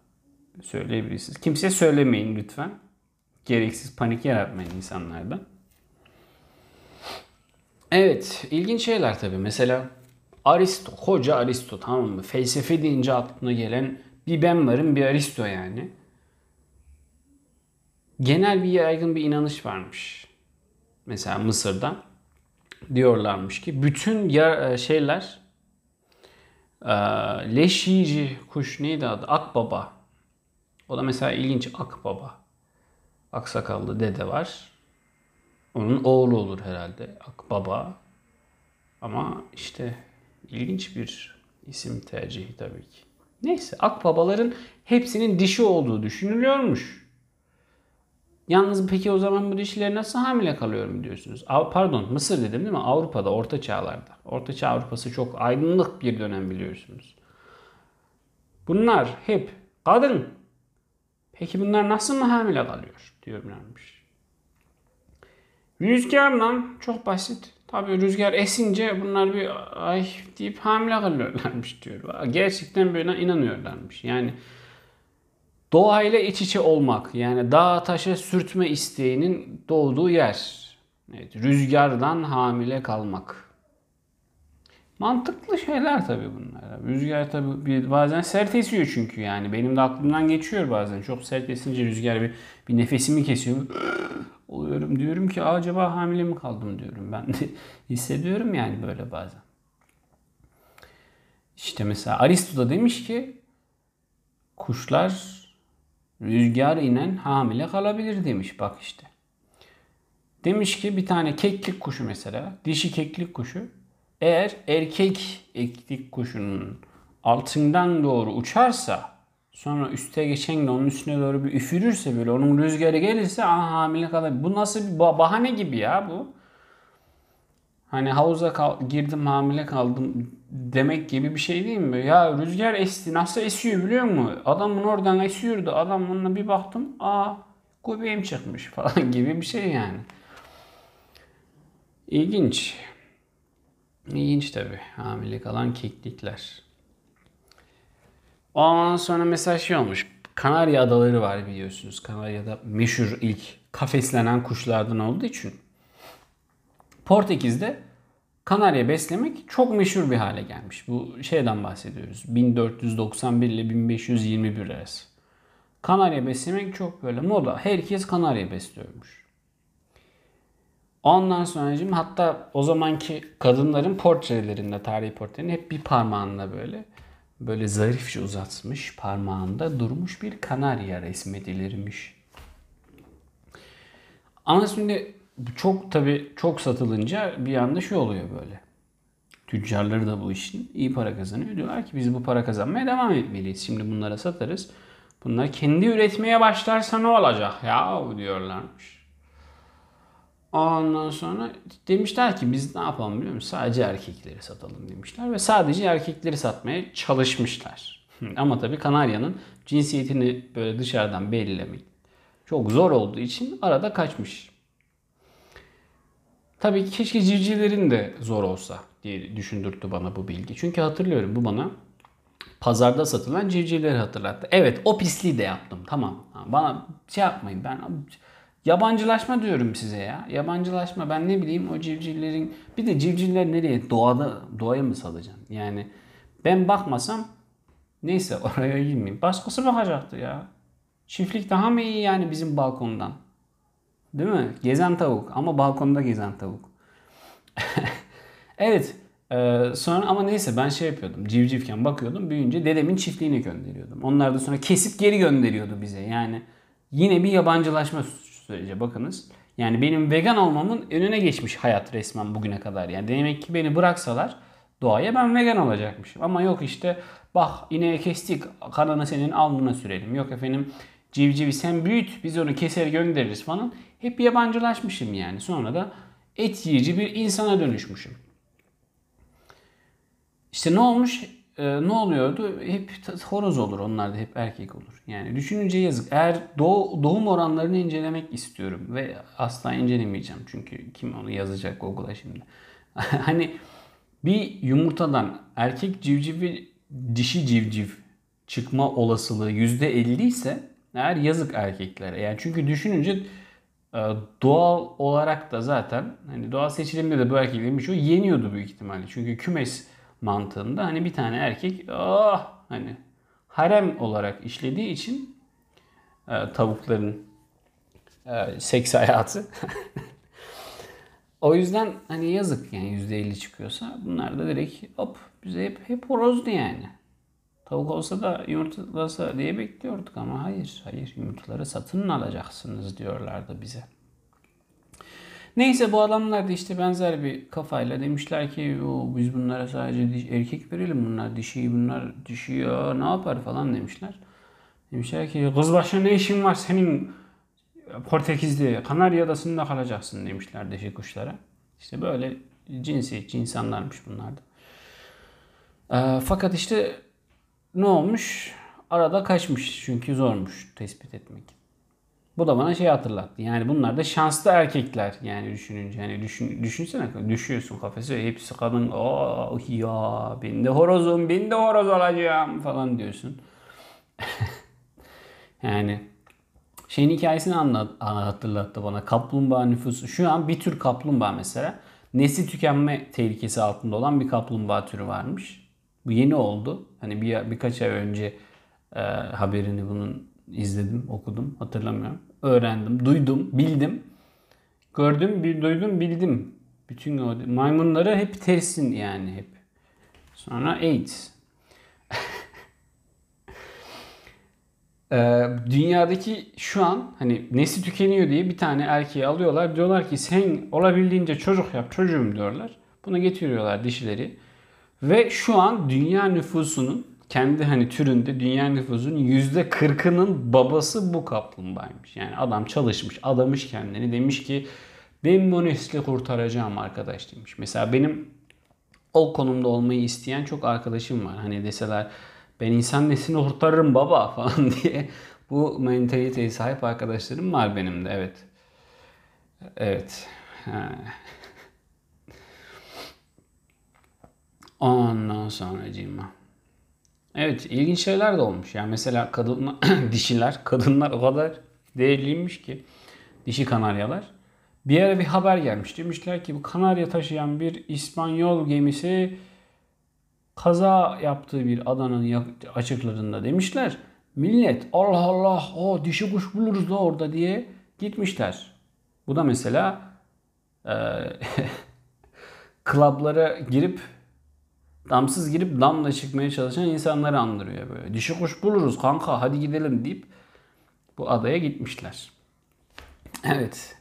söyleyebilirsiniz. Kimse söylemeyin lütfen. Gereksiz panik yaratmayın insanlarda. Evet, ilginç şeyler tabii. Mesela Aristo, hoca Aristo tamam mı? Felsefe deyince aklına gelen bir ben varım bir Aristo yani. Genel bir yaygın bir inanış varmış. Mesela Mısır'da diyorlarmış ki bütün e, şeyler e, leş yiyici kuş neydi adı? Akbaba. O da mesela ilginç akbaba. Aksakallı dede var. Onun oğlu olur herhalde. Akbaba. Ama işte ilginç bir isim tercihi tabii ki. Neyse akbabaların hepsinin dişi olduğu düşünülüyormuş. Yalnız peki o zaman bu dişiler nasıl hamile kalıyor mu diyorsunuz? Pardon Mısır dedim değil mi? Avrupa'da, Orta Çağlarda. Orta Çağ Avrupası çok aydınlık bir dönem biliyorsunuz. Bunlar hep kadın. Peki bunlar nasıl mı hamile kalıyor diyorlarmış. Rüzgarla çok basit. Tabii rüzgar esince bunlar bir ay deyip hamile kalıyorlarmış diyor. Gerçekten böyle inanıyorlarmış. Yani doğayla iç içe olmak yani dağ taşa sürtme isteğinin doğduğu yer. Evet, rüzgardan hamile kalmak. Mantıklı şeyler tabii bunlar. Rüzgar tabii bazen sert esiyor çünkü yani. Benim de aklımdan geçiyor bazen. Çok sert esince rüzgar bir, bir nefesimi kesiyor. Oluyorum diyorum ki acaba hamile mi kaldım diyorum. Ben de hissediyorum yani böyle bazen. İşte mesela Aristo da demiş ki kuşlar rüzgar inen hamile kalabilir demiş bak işte. Demiş ki bir tane keklik kuşu mesela dişi keklik kuşu eğer erkek eklik kuşunun altından doğru uçarsa sonra üste geçen de onun üstüne doğru bir üfürürse böyle onun rüzgarı gelirse aha hamile kalır. Bu nasıl bir bahane gibi ya bu. Hani havuza girdim hamile kaldım demek gibi bir şey değil mi? Ya rüzgar esti nasıl esiyor biliyor musun? Adamın oradan esiyordu. Adamın bir baktım aa göbeğim çıkmış falan gibi bir şey yani. İlginç. İlginç tabi. Hamile kalan keklikler. Ondan sonra mesela şey olmuş. Kanarya adaları var biliyorsunuz. Kanarya'da meşhur ilk kafeslenen kuşlardan olduğu için. Portekiz'de Kanarya beslemek çok meşhur bir hale gelmiş. Bu şeyden bahsediyoruz. 1491 ile 1521 arası. Kanarya beslemek çok böyle moda. Herkes kanarya besliyormuş. Ondan sonra hatta o zamanki kadınların portrelerinde, tarihi portrelerinde hep bir parmağında böyle böyle zarifçe uzatmış parmağında durmuş bir kanarya resmedilirmiş. Ama şimdi çok tabi çok satılınca bir anda şey oluyor böyle. Tüccarları da bu işin iyi para kazanıyor. Diyorlar ki biz bu para kazanmaya devam etmeliyiz. Şimdi bunlara satarız. Bunlar kendi üretmeye başlarsa ne olacak ya diyorlarmış. Ondan sonra demişler ki biz ne yapalım biliyor musun? Sadece erkekleri satalım demişler ve sadece erkekleri satmaya çalışmışlar. Ama tabii Kanarya'nın cinsiyetini böyle dışarıdan belirlemek çok zor olduğu için arada kaçmış. Tabii keşke civcivlerin de zor olsa diye düşündürttü bana bu bilgi. Çünkü hatırlıyorum bu bana pazarda satılan civcivleri hatırlattı. Evet o pisliği de yaptım tamam. Bana şey yapmayın ben yabancılaşma diyorum size ya. Yabancılaşma ben ne bileyim o civcivlerin bir de civcivler nereye doğada doğaya mı salacaksın? Yani ben bakmasam neyse oraya girmeyeyim. Başkası bakacaktı ya. Çiftlik daha mı iyi yani bizim balkondan? Değil mi? Gezen tavuk ama balkonda gezen tavuk. evet. Ee, sonra ama neyse ben şey yapıyordum. Civcivken bakıyordum. Büyüyünce dedemin çiftliğine gönderiyordum. Onlar da sonra kesip geri gönderiyordu bize. Yani yine bir yabancılaşma süreci bakınız. Yani benim vegan olmamın önüne geçmiş hayat resmen bugüne kadar. Yani demek ki beni bıraksalar doğaya ben vegan olacakmışım. Ama yok işte bak ineği kestik kanını senin alnına sürelim. Yok efendim civcivi sen büyüt biz onu keser göndeririz falan. Hep yabancılaşmışım yani. Sonra da et yiyici bir insana dönüşmüşüm. İşte ne olmuş? Ee, ne oluyordu? Hep horoz olur onlar da hep erkek olur. Yani düşününce yazık. Eğer doğ, doğum oranlarını incelemek istiyorum ve asla incelemeyeceğim. Çünkü kim onu yazacak Google'a şimdi. hani bir yumurtadan erkek civcivi dişi civciv çıkma olasılığı %50 ise eğer yazık erkeklere. Yani çünkü düşününce doğal olarak da zaten hani doğal seçilimde de bu erkeklerin birçoğu yeniyordu büyük ihtimalle. Çünkü kümes mantığında hani bir tane erkek oh hani harem olarak işlediği için e, tavukların e, seks hayatı o yüzden hani yazık yani %50 çıkıyorsa bunlar da direkt hop bize hep hep horozdu yani. Tavuk olsa da yumurtlasa diye bekliyorduk ama hayır, hayır yumurtaları satın alacaksınız diyorlardı bize. Neyse bu adamlar da işte benzer bir kafayla demişler ki o biz bunlara sadece erkek verelim bunlar dişi bunlar dişi ya ne yapar falan demişler. Demişler ki kız başına ne işin var senin Portekiz'de Kanarya Adası'nda kalacaksın demişler dişi kuşlara. İşte böyle cinsi insanlarmış bunlar da. E, fakat işte ne olmuş? Arada kaçmış çünkü zormuş tespit etmek. Bu da bana şey hatırlattı. Yani bunlar da şanslı erkekler yani düşününce. Yani düşün, düşünsene düşüyorsun kafese hepsi kadın. Oh ya ben de horozum ben de horoz olacağım falan diyorsun. yani şeyin hikayesini anlat, hatırlattı bana. Kaplumbağa nüfusu. Şu an bir tür kaplumbağa mesela. Nesli tükenme tehlikesi altında olan bir kaplumbağa türü varmış. Bu yeni oldu. Hani bir birkaç ay önce e, haberini bunun izledim, okudum, hatırlamıyorum. Öğrendim, duydum, bildim. Gördüm, bir duydum, bildim. Bütün o maymunları hep tersin yani hep. Sonra AIDS. ee, dünyadaki şu an hani nesli tükeniyor diye bir tane erkeği alıyorlar. Diyorlar ki sen olabildiğince çocuk yap çocuğum diyorlar. Buna getiriyorlar dişileri. Ve şu an dünya nüfusunun kendi hani türünde dünya nüfusunun yüzde kırkının babası bu kaplumbağaymış. Yani adam çalışmış, adamış kendini demiş ki ben bu nesli kurtaracağım arkadaş demiş. Mesela benim o konumda olmayı isteyen çok arkadaşım var. Hani deseler ben insan neslini kurtarırım baba falan diye bu mentaliteye sahip arkadaşlarım var benim de evet. Evet. Ondan sonra cima. Evet ilginç şeyler de olmuş. Yani mesela kadın dişiler, kadınlar o kadar değerliymiş ki dişi kanaryalar. Bir yere bir haber gelmiş. Demişler ki bu kanarya taşıyan bir İspanyol gemisi kaza yaptığı bir adanın açıklarında demişler. Millet Allah Allah o dişi kuş buluruz da orada diye gitmişler. Bu da mesela e, klablara girip damsız girip damla çıkmaya çalışan insanları andırıyor böyle. Dişi kuş buluruz kanka hadi gidelim deyip bu adaya gitmişler. Evet.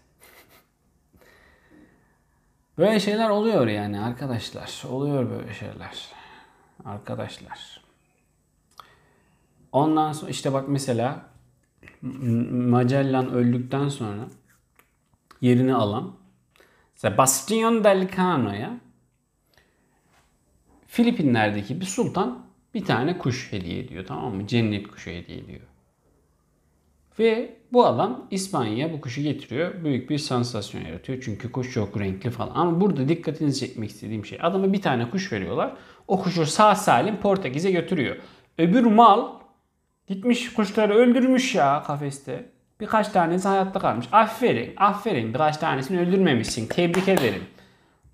Böyle şeyler oluyor yani arkadaşlar. Oluyor böyle şeyler. Arkadaşlar. Ondan sonra işte bak mesela Magellan öldükten sonra yerini alan Sebastian Delcano'ya Filipinler'deki bir sultan bir tane kuş hediye ediyor tamam mı? Cennet kuşu hediye ediyor. Ve bu adam İspanya'ya bu kuşu getiriyor. Büyük bir sansasyon yaratıyor. Çünkü kuş çok renkli falan. Ama burada dikkatinizi çekmek istediğim şey. Adama bir tane kuş veriyorlar. O kuşu sağ salim Portekiz'e götürüyor. Öbür mal gitmiş kuşları öldürmüş ya kafeste. Birkaç tanesi hayatta kalmış. Aferin, aferin. Birkaç tanesini öldürmemişsin. Tebrik ederim.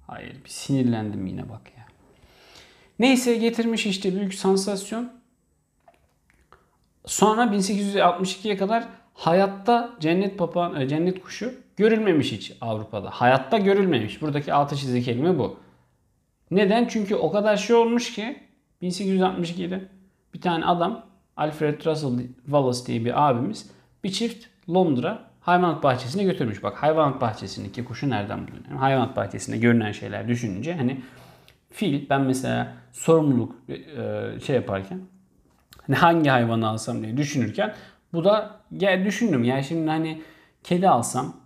Hayır, bir sinirlendim yine bak. Neyse getirmiş işte büyük sansasyon. Sonra 1862'ye kadar hayatta cennet papağan, e, cennet kuşu görülmemiş hiç Avrupa'da. Hayatta görülmemiş. Buradaki altı çizgi kelime bu. Neden? Çünkü o kadar şey olmuş ki 1862'de bir tane adam Alfred Russel Wallace diye bir abimiz bir çift Londra hayvanat bahçesine götürmüş. Bak hayvanat bahçesindeki kuşu nereden buluyor? Hayvanat bahçesinde görünen şeyler düşününce hani fil ben mesela sorumluluk e, şey yaparken hani hangi hayvanı alsam diye düşünürken bu da gel düşündüm. Yani şimdi hani kedi alsam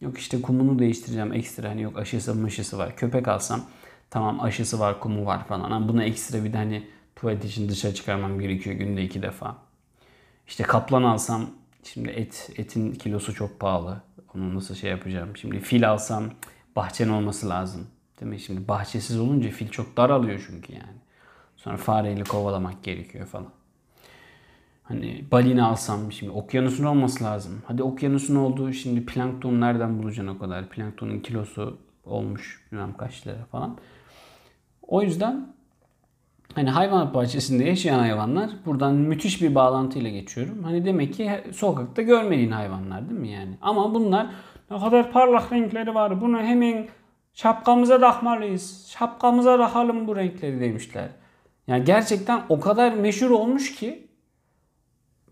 yok işte kumunu değiştireceğim ekstra hani yok aşısı mışısı var. Köpek alsam tamam aşısı var kumu var falan ama buna ekstra bir de hani tuvalet için dışarı çıkarmam gerekiyor günde iki defa. İşte kaplan alsam şimdi et etin kilosu çok pahalı. Onu nasıl şey yapacağım? Şimdi fil alsam bahçen olması lazım. Değil mi? Şimdi bahçesiz olunca fil çok daralıyor çünkü yani. Sonra fareyle kovalamak gerekiyor falan. Hani balina alsam şimdi okyanusun olması lazım. Hadi okyanusun olduğu şimdi plankton nereden bulacaksın o kadar? Planktonun kilosu olmuş bilmem kaç lira falan. O yüzden hani hayvan bahçesinde yaşayan hayvanlar buradan müthiş bir bağlantıyla geçiyorum. Hani demek ki sokakta görmediğin hayvanlar değil mi yani? Ama bunlar ne kadar parlak renkleri var. Bunu hemen şapkamıza takmalıyız. Şapkamıza takalım bu renkleri demişler. Yani gerçekten o kadar meşhur olmuş ki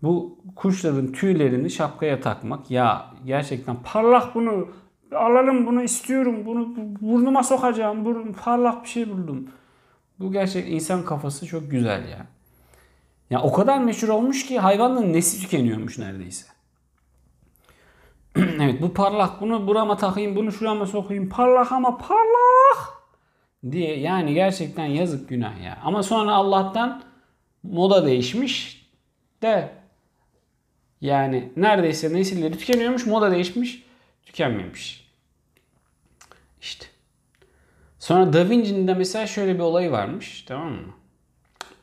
bu kuşların tüylerini şapkaya takmak ya gerçekten parlak bunu alalım bunu istiyorum bunu burnuma sokacağım burun parlak bir şey buldum. Bu gerçek insan kafası çok güzel ya. Ya o kadar meşhur olmuş ki hayvanın nesli tükeniyormuş neredeyse. evet bu parlak bunu burama takayım bunu şurama sokayım parlak ama parlak diye yani gerçekten yazık günah ya. Ama sonra Allah'tan moda değişmiş de yani neredeyse nesilleri tükeniyormuş moda değişmiş tükenmemiş. İşte. Sonra Da Vinci'nin de mesela şöyle bir olayı varmış tamam mı?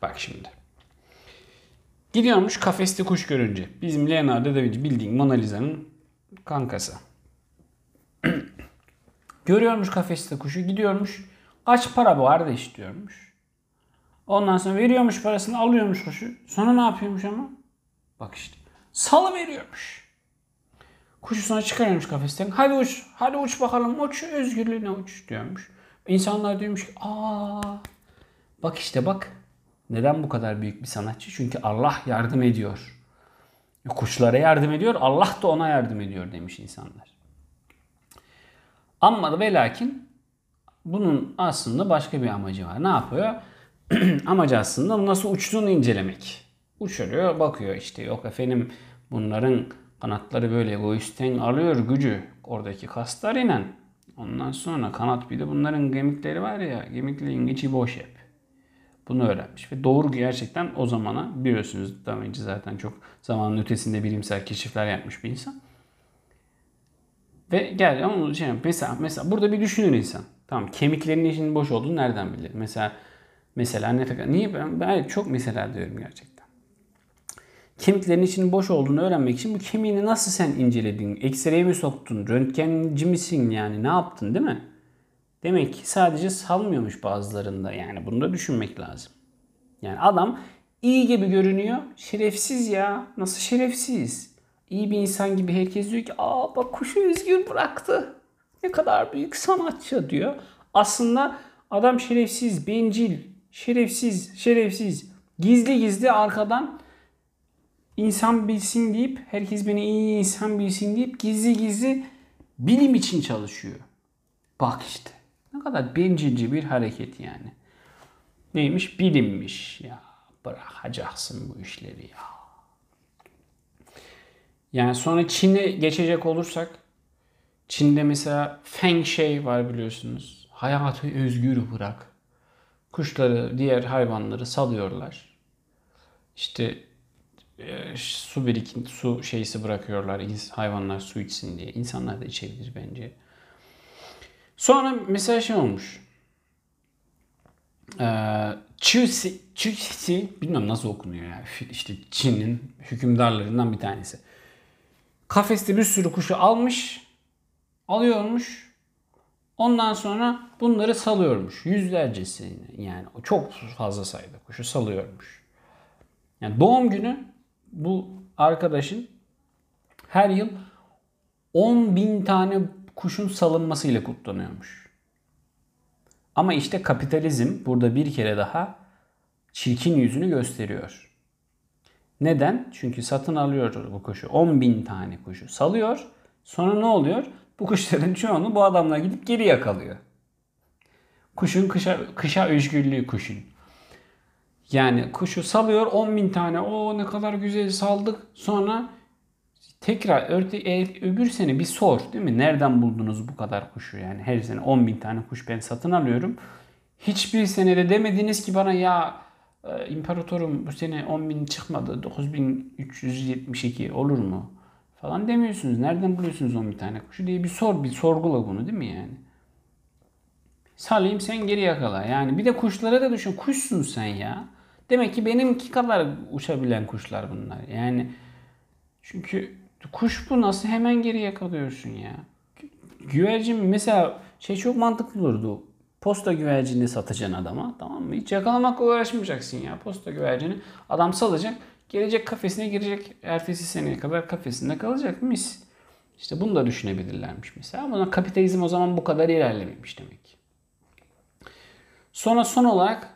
Bak şimdi. Gidiyormuş kafeste kuş görünce. Bizim Leonardo da Vinci bildiğin Mona Lisa'nın kankası. Görüyormuş kafeste kuşu gidiyormuş. Kaç para vardı istiyormuş. Ondan sonra veriyormuş parasını alıyormuş kuşu. Sonra ne yapıyormuş ama? Bak işte. Salı veriyormuş. Kuşu sonra çıkarıyormuş kafesten. Hadi uç. Hadi uç bakalım. Uç. Özgürlüğüne uç diyormuş. İnsanlar diyormuş ki aa bak işte bak. Neden bu kadar büyük bir sanatçı? Çünkü Allah yardım ediyor. Kuşlara yardım ediyor. Allah da ona yardım ediyor demiş insanlar. Ama ve lakin bunun aslında başka bir amacı var. Ne yapıyor? amacı aslında nasıl uçtuğunu incelemek. Uçuruyor, bakıyor işte yok efendim bunların kanatları böyle göğüsten alıyor gücü oradaki kaslarıyla. Ondan sonra kanat bir de bunların gemikleri var ya gemiklerin içi boş hep. Bunu öğrenmiş ve doğru gerçekten o zamana biliyorsunuz daha önce zaten çok zamanın ötesinde bilimsel keşifler yapmış bir insan. Ve gel ama şey mesela mesela burada bir düşünür insan. Tamam kemiklerinin içinin boş olduğunu nereden bilir? Mesela mesela ne takar? Niye ben, ben çok mesela diyorum gerçekten. Kemiklerin içinin boş olduğunu öğrenmek için bu kemiğini nasıl sen inceledin? X-ray mi soktun? Röntgenci misin yani? Ne yaptın değil mi? Demek ki sadece salmıyormuş bazılarında. Yani bunu da düşünmek lazım. Yani adam iyi gibi görünüyor. Şerefsiz ya. Nasıl şerefsiz? İyi bir insan gibi herkes diyor ki aa bak kuşu özgür bıraktı. Ne kadar büyük sanatçı diyor. Aslında adam şerefsiz, bencil, şerefsiz, şerefsiz. Gizli gizli arkadan insan bilsin deyip, herkes beni iyi insan bilsin deyip gizli gizli bilim için çalışıyor. Bak işte. Ne kadar bencilce bir hareket yani. Neymiş? Bilinmiş. Ya bırakacaksın bu işleri ya. Yani sonra Çin'e geçecek olursak Çin'de mesela Feng Shui var biliyorsunuz. Hayatı özgür bırak. Kuşları, diğer hayvanları salıyorlar. İşte e, su birikinti, su şeysi bırakıyorlar hayvanlar su içsin diye. İnsanlar da içebilir bence. Sonra mesela şey olmuş. Ee, Chusi, Chusi, bilmiyorum nasıl okunuyor ya. İşte Çin'in hükümdarlarından bir tanesi. Kafeste bir sürü kuşu almış, alıyormuş. Ondan sonra bunları salıyormuş. Yüzlercesini yani çok fazla sayıda kuşu salıyormuş. Yani doğum günü bu arkadaşın her yıl 10 bin tane kuşun salınmasıyla kutlanıyormuş. Ama işte kapitalizm burada bir kere daha çirkin yüzünü gösteriyor. Neden? Çünkü satın alıyor bu kuşu. 10 bin tane kuşu salıyor. Sonra ne oluyor? Bu kuşların çoğunu bu adamlar gidip geri yakalıyor. Kuşun kışa, kışa özgürlüğü kuşun. Yani kuşu salıyor 10 bin tane. O ne kadar güzel saldık. Sonra tekrar örte, öbür sene bir sor değil mi? Nereden buldunuz bu kadar kuşu? Yani her sene 10 bin tane kuş ben satın alıyorum. Hiçbir senede demediniz ki bana ya e, imparatorum bu sene 10 bin çıkmadı 9372 olur mu? Falan demiyorsunuz. Nereden buluyorsunuz 10 bin tane kuşu diye bir sor, bir sorgula bunu değil mi yani? Salayım sen geri yakala. Yani bir de kuşlara da düşün. Kuşsun sen ya. Demek ki benimki kadar uçabilen kuşlar bunlar. Yani çünkü kuş bu nasıl hemen geri yakalıyorsun ya. Güvercin mesela şey çok mantıklı olurdu. Posta güvercini satacaksın adama tamam mı? Hiç yakalamakla uğraşmayacaksın ya. Posta güvercini adam salacak. Gelecek kafesine girecek. Ertesi seneye kadar kafesinde kalacak mis. İşte bunu da düşünebilirlermiş mesela. Ama kapitalizm o zaman bu kadar ilerlememiş demek. Sonra son olarak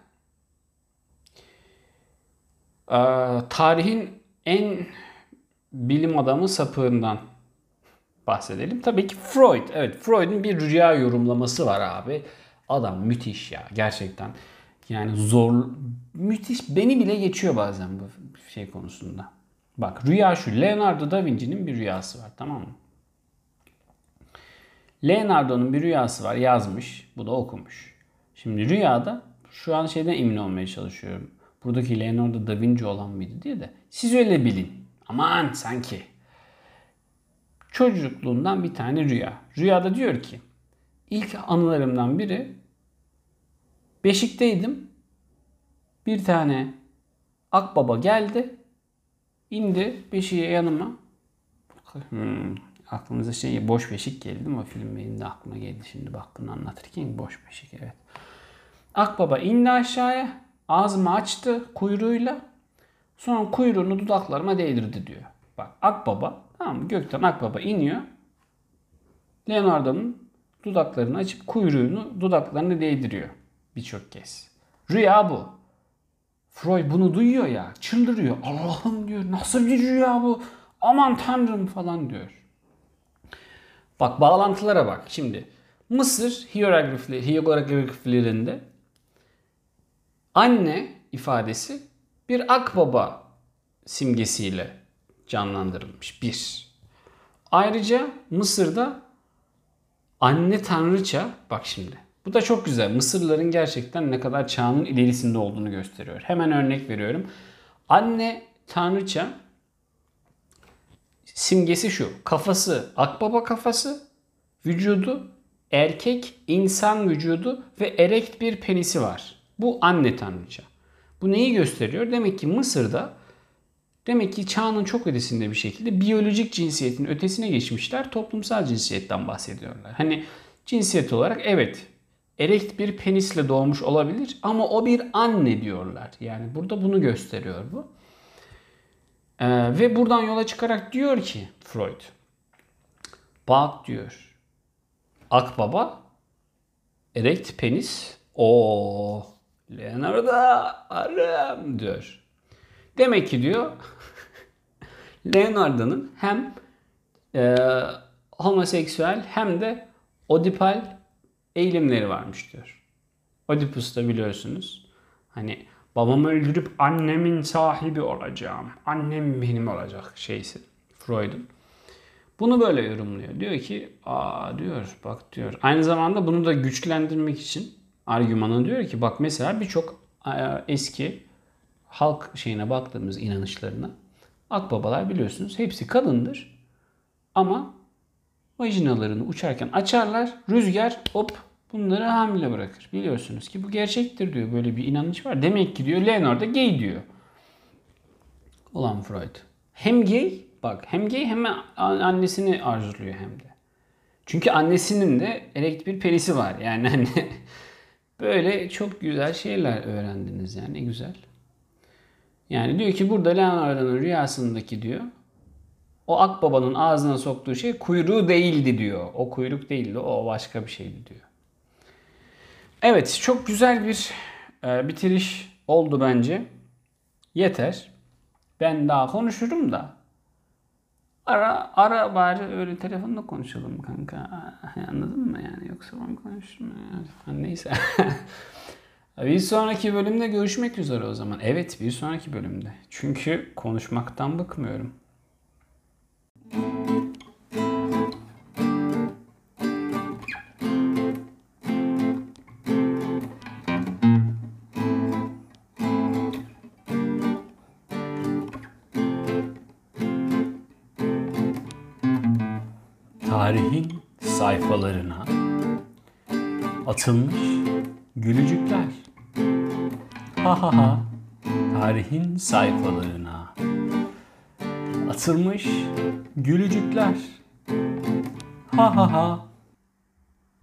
tarihin en bilim adamı sapığından bahsedelim. Tabii ki Freud. Evet Freud'un bir rüya yorumlaması var abi. Adam müthiş ya gerçekten. Yani zor, müthiş. Beni bile geçiyor bazen bu şey konusunda. Bak rüya şu. Leonardo da Vinci'nin bir rüyası var tamam mı? Leonardo'nun bir rüyası var yazmış. Bu da okumuş. Şimdi rüyada şu an şeyden emin olmaya çalışıyorum. Buradaki Leonardo da Vinci olan mıydı diye de. Siz öyle bilin. Aman sanki. Çocukluğundan bir tane rüya. Rüyada diyor ki ilk anılarımdan biri Beşikteydim. Bir tane akbaba geldi. indi beşiğe yanıma. Hmm, aklımıza şey boş beşik geldi mi? O film benim de aklıma geldi şimdi bak bunu anlatırken boş beşik evet. Akbaba indi aşağıya. Ağzımı açtı kuyruğuyla. Sonra kuyruğunu dudaklarıma değdirdi diyor. Bak akbaba tamam mı? Gökten akbaba iniyor. Leonardo'nun dudaklarını açıp kuyruğunu dudaklarını değdiriyor birçok kez. Rüya bu. Freud bunu duyuyor ya çıldırıyor. Allah'ım diyor nasıl bir rüya bu? Aman tanrım falan diyor. Bak bağlantılara bak şimdi. Mısır hierogliflerinde anne ifadesi bir akbaba simgesiyle canlandırılmış. Bir. Ayrıca Mısır'da anne tanrıça bak şimdi bu da çok güzel. Mısırlıların gerçekten ne kadar çağının ilerisinde olduğunu gösteriyor. Hemen örnek veriyorum. Anne tanrıça simgesi şu. Kafası akbaba kafası, vücudu erkek insan vücudu ve erekt bir penisi var. Bu anne tanrıça. Bu neyi gösteriyor? Demek ki Mısır'da demek ki çağının çok ötesinde bir şekilde biyolojik cinsiyetin ötesine geçmişler. Toplumsal cinsiyetten bahsediyorlar. Hani cinsiyet olarak evet erekt bir penisle doğmuş olabilir ama o bir anne diyorlar. Yani burada bunu gösteriyor bu. Ee, ve buradan yola çıkarak diyor ki Freud, bak diyor, akbaba, erekt penis, o Leonardo arım diyor. Demek ki diyor Leonardo'nun hem e, homoseksüel hem de odipal eğilimleri varmış diyor. Oedipus da biliyorsunuz. Hani babamı öldürüp annemin sahibi olacağım. Annem benim olacak şeysi. Freud'un. Bunu böyle yorumluyor. Diyor ki aa diyor bak diyor. Aynı zamanda bunu da güçlendirmek için argümanı diyor ki bak mesela birçok eski halk şeyine baktığımız inanışlarına Akbabalar biliyorsunuz hepsi kadındır. Ama vajinalarını uçarken açarlar. Rüzgar hop bunları hamile bırakır. Biliyorsunuz ki bu gerçektir diyor. Böyle bir inanış var. Demek ki diyor Leonard da gay diyor. Ulan Freud. Hem gay bak hem gay hem annesini arzuluyor hem de. Çünkü annesinin de erekt bir perisi var. Yani hani böyle çok güzel şeyler öğrendiniz yani ne güzel. Yani diyor ki burada Leonardo'nun rüyasındaki diyor o akbabanın ağzına soktuğu şey kuyruğu değildi diyor. O kuyruk değildi o başka bir şeydi diyor. Evet çok güzel bir e, bitiriş oldu bence. Yeter. Ben daha konuşurum da Ara ara bari öyle telefonda konuşalım kanka. Anladın mı yani? Yoksa ben konuşurum. Yani. Neyse. bir sonraki bölümde görüşmek üzere o zaman. Evet bir sonraki bölümde. Çünkü konuşmaktan bıkmıyorum. tarihin atılmış gülücükler. Ha ha ha. Tarihin sayfalarına atılmış gülücükler. Ha ha ha.